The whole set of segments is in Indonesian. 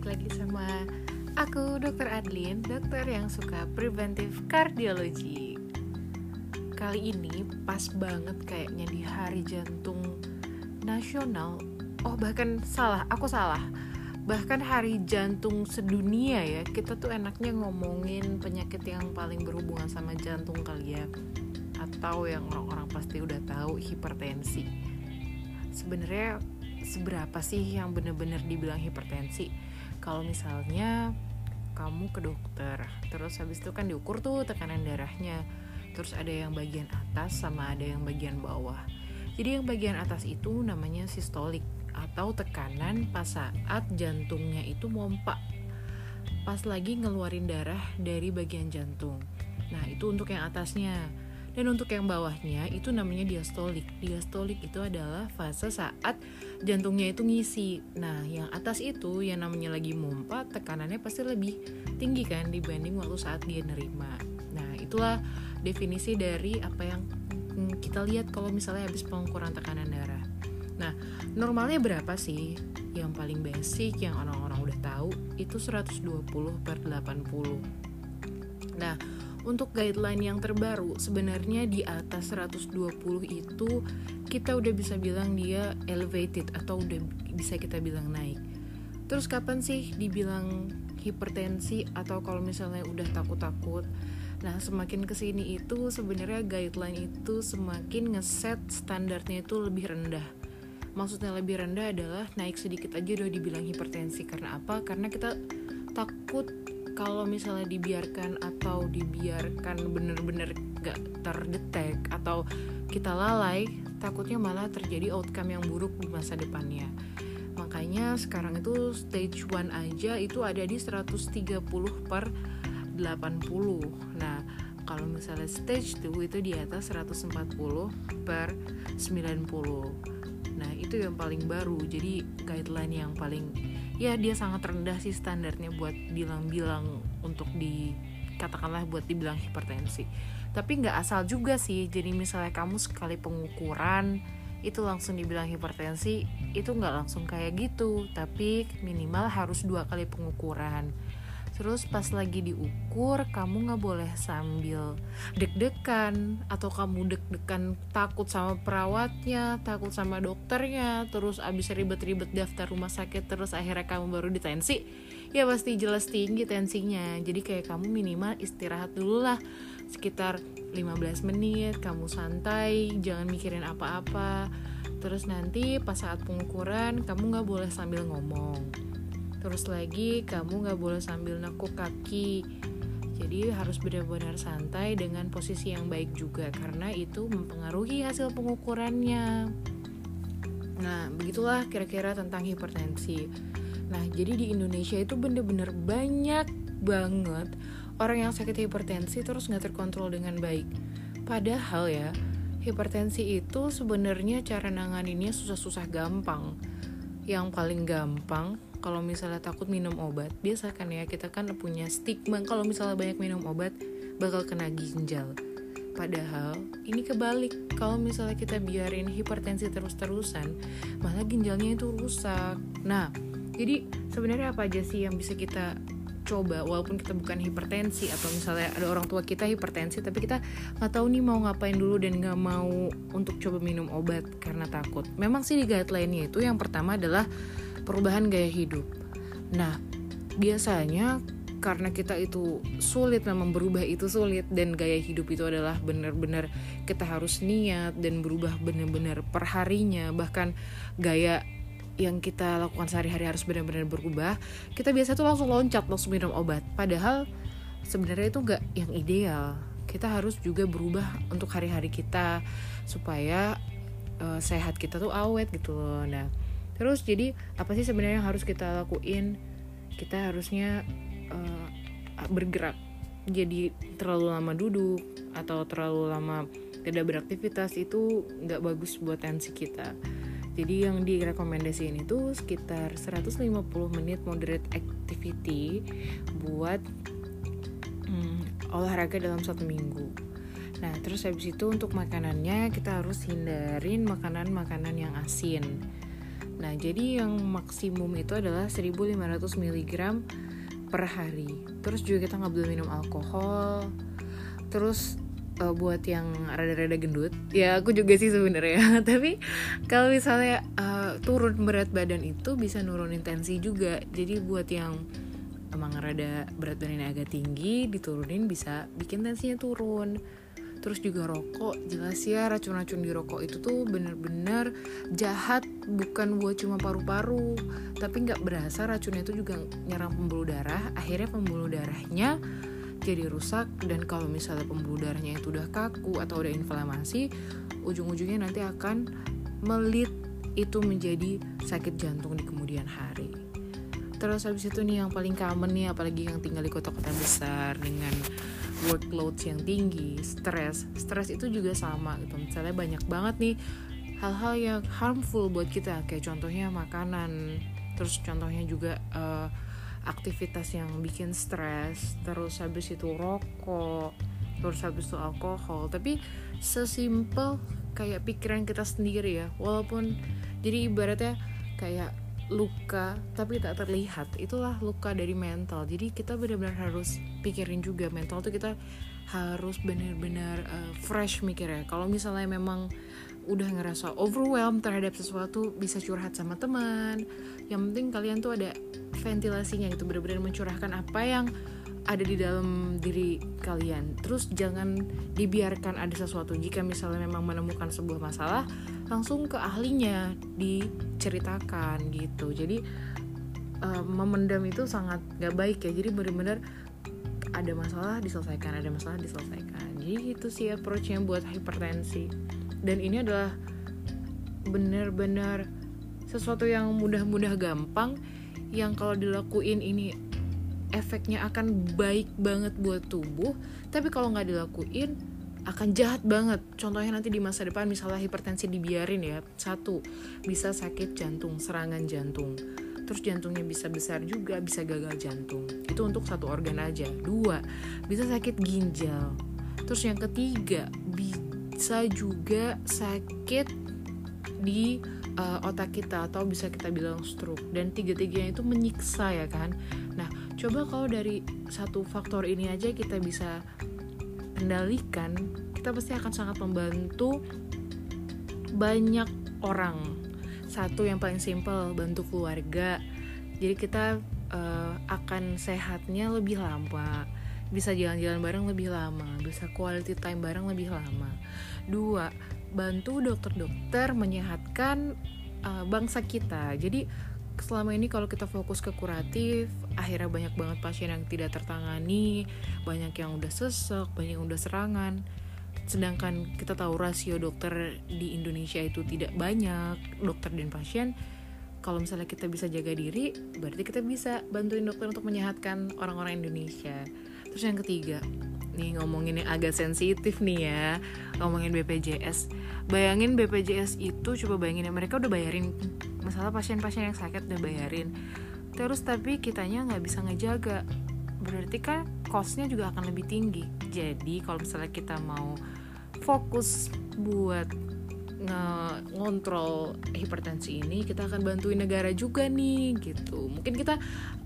balik lagi sama aku Dr. Adlin, dokter yang suka preventif kardiologi. Kali ini pas banget kayaknya di hari jantung nasional. Oh, bahkan salah, aku salah. Bahkan hari jantung sedunia ya. Kita tuh enaknya ngomongin penyakit yang paling berhubungan sama jantung kali ya. Atau yang orang-orang pasti udah tahu hipertensi. Sebenarnya seberapa sih yang bener-bener dibilang hipertensi kalau misalnya kamu ke dokter terus habis itu kan diukur tuh tekanan darahnya. Terus ada yang bagian atas sama ada yang bagian bawah. Jadi yang bagian atas itu namanya sistolik atau tekanan pas saat jantungnya itu mompa pas lagi ngeluarin darah dari bagian jantung. Nah itu untuk yang atasnya dan untuk yang bawahnya itu namanya diastolik. Diastolik itu adalah fase saat jantungnya itu ngisi. Nah, yang atas itu yang namanya lagi mompa, tekanannya pasti lebih tinggi kan dibanding waktu saat dia nerima. Nah, itulah definisi dari apa yang mm, kita lihat kalau misalnya habis pengukuran tekanan darah. Nah, normalnya berapa sih? Yang paling basic yang orang-orang udah tahu itu 120 per 80. Nah, untuk guideline yang terbaru sebenarnya di atas 120 itu kita udah bisa bilang dia elevated atau udah bisa kita bilang naik terus kapan sih dibilang hipertensi atau kalau misalnya udah takut-takut Nah, semakin ke sini itu sebenarnya guideline itu semakin ngeset standarnya itu lebih rendah. Maksudnya lebih rendah adalah naik sedikit aja udah dibilang hipertensi. Karena apa? Karena kita takut kalau misalnya dibiarkan atau dibiarkan bener-bener gak terdetek atau kita lalai takutnya malah terjadi outcome yang buruk di masa depannya. Makanya sekarang itu stage 1 aja itu ada di 130 per 80 nah kalau misalnya stage 2 itu di atas 140 per 90 nah itu yang paling baru. Jadi guideline yang paling ya dia sangat rendah sih standarnya buat bilang-bilang untuk di katakanlah buat dibilang hipertensi. Tapi nggak asal juga sih jadi misalnya kamu sekali pengukuran itu langsung dibilang hipertensi itu nggak langsung kayak gitu. Tapi minimal harus dua kali pengukuran Terus pas lagi diukur kamu nggak boleh sambil deg-degan atau kamu deg-degan takut sama perawatnya, takut sama dokternya, terus abis ribet-ribet daftar rumah sakit terus akhirnya kamu baru ditensi, ya pasti jelas tinggi tensinya. Jadi kayak kamu minimal istirahat dulu lah sekitar 15 menit, kamu santai, jangan mikirin apa-apa. Terus nanti pas saat pengukuran kamu nggak boleh sambil ngomong Terus lagi kamu gak boleh sambil nekuk kaki jadi harus benar-benar santai dengan posisi yang baik juga karena itu mempengaruhi hasil pengukurannya. Nah, begitulah kira-kira tentang hipertensi. Nah, jadi di Indonesia itu bener-bener banyak banget orang yang sakit hipertensi terus nggak terkontrol dengan baik. Padahal ya, hipertensi itu sebenarnya cara nanganinnya susah-susah gampang. Yang paling gampang kalau misalnya takut minum obat biasa kan ya kita kan punya stigma. Kalau misalnya banyak minum obat bakal kena ginjal. Padahal ini kebalik. Kalau misalnya kita biarin hipertensi terus-terusan malah ginjalnya itu rusak. Nah jadi sebenarnya apa aja sih yang bisa kita coba? Walaupun kita bukan hipertensi atau misalnya ada orang tua kita hipertensi tapi kita nggak tahu nih mau ngapain dulu dan nggak mau untuk coba minum obat karena takut. Memang sih di guideline-nya itu yang pertama adalah perubahan gaya hidup. Nah, biasanya karena kita itu sulit memang berubah itu sulit dan gaya hidup itu adalah benar-benar kita harus niat dan berubah benar-benar perharinya bahkan gaya yang kita lakukan sehari-hari harus benar-benar berubah. Kita biasa tuh langsung loncat langsung minum obat. Padahal sebenarnya itu gak yang ideal. Kita harus juga berubah untuk hari-hari kita supaya uh, sehat kita tuh awet gitu loh. Nah terus jadi apa sih sebenarnya yang harus kita lakuin? Kita harusnya uh, bergerak. Jadi terlalu lama duduk atau terlalu lama tidak beraktivitas itu nggak bagus buat tensi kita. Jadi yang direkomendasiin itu sekitar 150 menit moderate activity buat hmm, olahraga dalam satu minggu. Nah, terus habis itu untuk makanannya kita harus hindarin makanan-makanan yang asin Nah, jadi yang maksimum itu adalah 1500 mg per hari. Terus juga kita nggak boleh minum alkohol. Terus uh, buat yang rada-rada gendut, ya aku juga sih sebenarnya. Tapi kalau misalnya uh, turun berat badan itu bisa nurunin tensi juga. Jadi buat yang emang rada berat badannya agak tinggi, diturunin bisa bikin tensinya turun terus juga rokok jelas ya racun-racun di rokok itu tuh bener-bener jahat bukan buat cuma paru-paru. Tapi nggak berasa racunnya itu juga nyerang pembuluh darah akhirnya pembuluh darahnya jadi rusak. Dan kalau misalnya pembuluh darahnya itu udah kaku atau udah inflamasi ujung-ujungnya nanti akan melit itu menjadi sakit jantung di kemudian hari. Terus habis itu nih yang paling common nih apalagi yang tinggal di kota-kota besar dengan workload yang tinggi, stres, stres itu juga sama gitu. Misalnya banyak banget nih hal-hal yang harmful buat kita, kayak contohnya makanan, terus contohnya juga uh, aktivitas yang bikin stres, terus habis itu rokok, terus habis itu alkohol. Tapi sesimpel kayak pikiran kita sendiri ya, walaupun jadi ibaratnya kayak luka tapi tak terlihat. Itulah luka dari mental. Jadi kita benar-benar harus pikirin juga. Mental tuh kita harus benar-benar uh, fresh mikirnya. Kalau misalnya memang udah ngerasa overwhelmed terhadap sesuatu bisa curhat sama teman yang penting kalian tuh ada ventilasinya itu benar-benar mencurahkan apa yang ada di dalam diri kalian. Terus jangan dibiarkan ada sesuatu jika misalnya memang menemukan sebuah masalah, langsung ke ahlinya diceritakan gitu. Jadi uh, memendam itu sangat gak baik ya. Jadi benar-benar ada masalah diselesaikan, ada masalah diselesaikan. Jadi itu sih approachnya buat hipertensi. Dan ini adalah benar-benar sesuatu yang mudah-mudah gampang yang kalau dilakuin ini efeknya akan baik banget buat tubuh tapi kalau nggak dilakuin akan jahat banget. Contohnya nanti di masa depan misalnya hipertensi dibiarin ya. Satu bisa sakit jantung serangan jantung. Terus jantungnya bisa besar juga bisa gagal jantung. Itu untuk satu organ aja. Dua bisa sakit ginjal. Terus yang ketiga bisa juga sakit di uh, otak kita atau bisa kita bilang stroke. Dan tiga-tiganya itu menyiksa ya kan? Nah coba kalau dari satu faktor ini aja kita bisa kendalikan kita pasti akan sangat membantu banyak orang. Satu yang paling simple bantu keluarga. Jadi kita uh, akan sehatnya lebih lama bisa jalan-jalan bareng lebih lama bisa quality time bareng lebih lama. Dua bantu dokter-dokter menyehatkan uh, bangsa kita. Jadi selama ini kalau kita fokus ke kuratif akhirnya banyak banget pasien yang tidak tertangani banyak yang udah sesek banyak yang udah serangan. Sedangkan kita tahu rasio dokter di Indonesia itu tidak banyak dokter dan pasien. Kalau misalnya kita bisa jaga diri berarti kita bisa bantuin dokter untuk menyehatkan orang-orang Indonesia terus yang ketiga nih ngomongin yang agak sensitif nih ya ngomongin BPJS bayangin BPJS itu coba bayangin ya mereka udah bayarin masalah pasien-pasien yang sakit udah bayarin. Terus tapi kitanya nggak bisa ngejaga. Berarti kan costnya juga akan lebih tinggi. Jadi kalau misalnya kita mau fokus buat ngontrol hipertensi ini kita akan bantuin negara juga nih gitu. Mungkin kita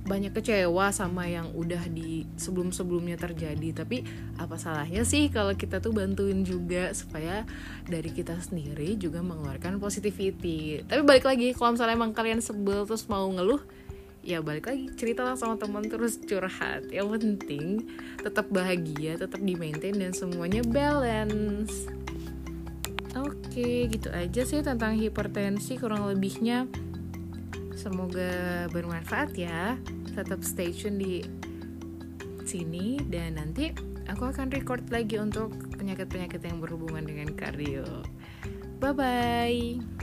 banyak kecewa sama yang udah di sebelum-sebelumnya terjadi tapi apa salahnya sih kalau kita tuh bantuin juga supaya dari kita sendiri juga mengeluarkan positivity? Tapi balik lagi kalau misalnya emang kalian sebel terus mau ngeluh ya balik lagi ceritalah sama teman terus curhat. Yang penting tetap bahagia tetap di maintain dan semuanya balance Oke, gitu aja sih tentang hipertensi kurang lebihnya. Semoga bermanfaat ya. Tetap stay tune di sini dan nanti aku akan record lagi untuk penyakit-penyakit yang berhubungan dengan kardio. Bye bye.